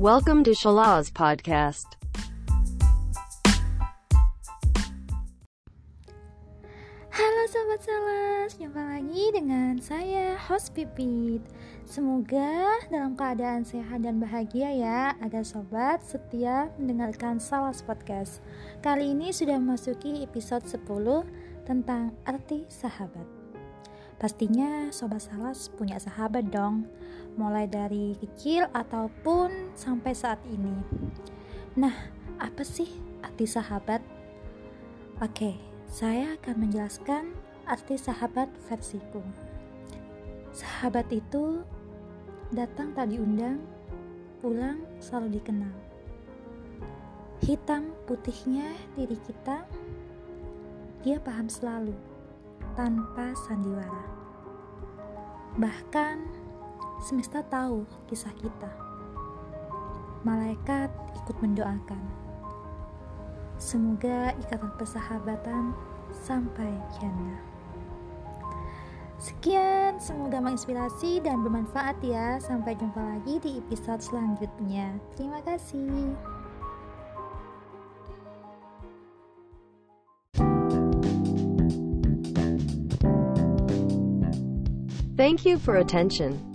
Welcome to Shalaz Podcast. Halo Sobat Salas, jumpa lagi dengan saya host Pipit. Semoga dalam keadaan sehat dan bahagia ya Agar Sobat setia mendengarkan Salas Podcast. Kali ini sudah memasuki episode 10 tentang arti sahabat. Pastinya Sobat Salas punya sahabat dong Mulai dari kecil ataupun sampai saat ini Nah, apa sih arti sahabat? Oke, saya akan menjelaskan arti sahabat versiku. Sahabat itu datang tak diundang, pulang selalu dikenal. Hitam putihnya diri kita, dia paham selalu, tanpa sandiwara. Bahkan semesta tahu kisah kita. Malaikat ikut mendoakan Semoga ikatan persahabatan sampai jannah. Sekian, semoga menginspirasi dan bermanfaat ya. Sampai jumpa lagi di episode selanjutnya. Terima kasih. Thank you for attention.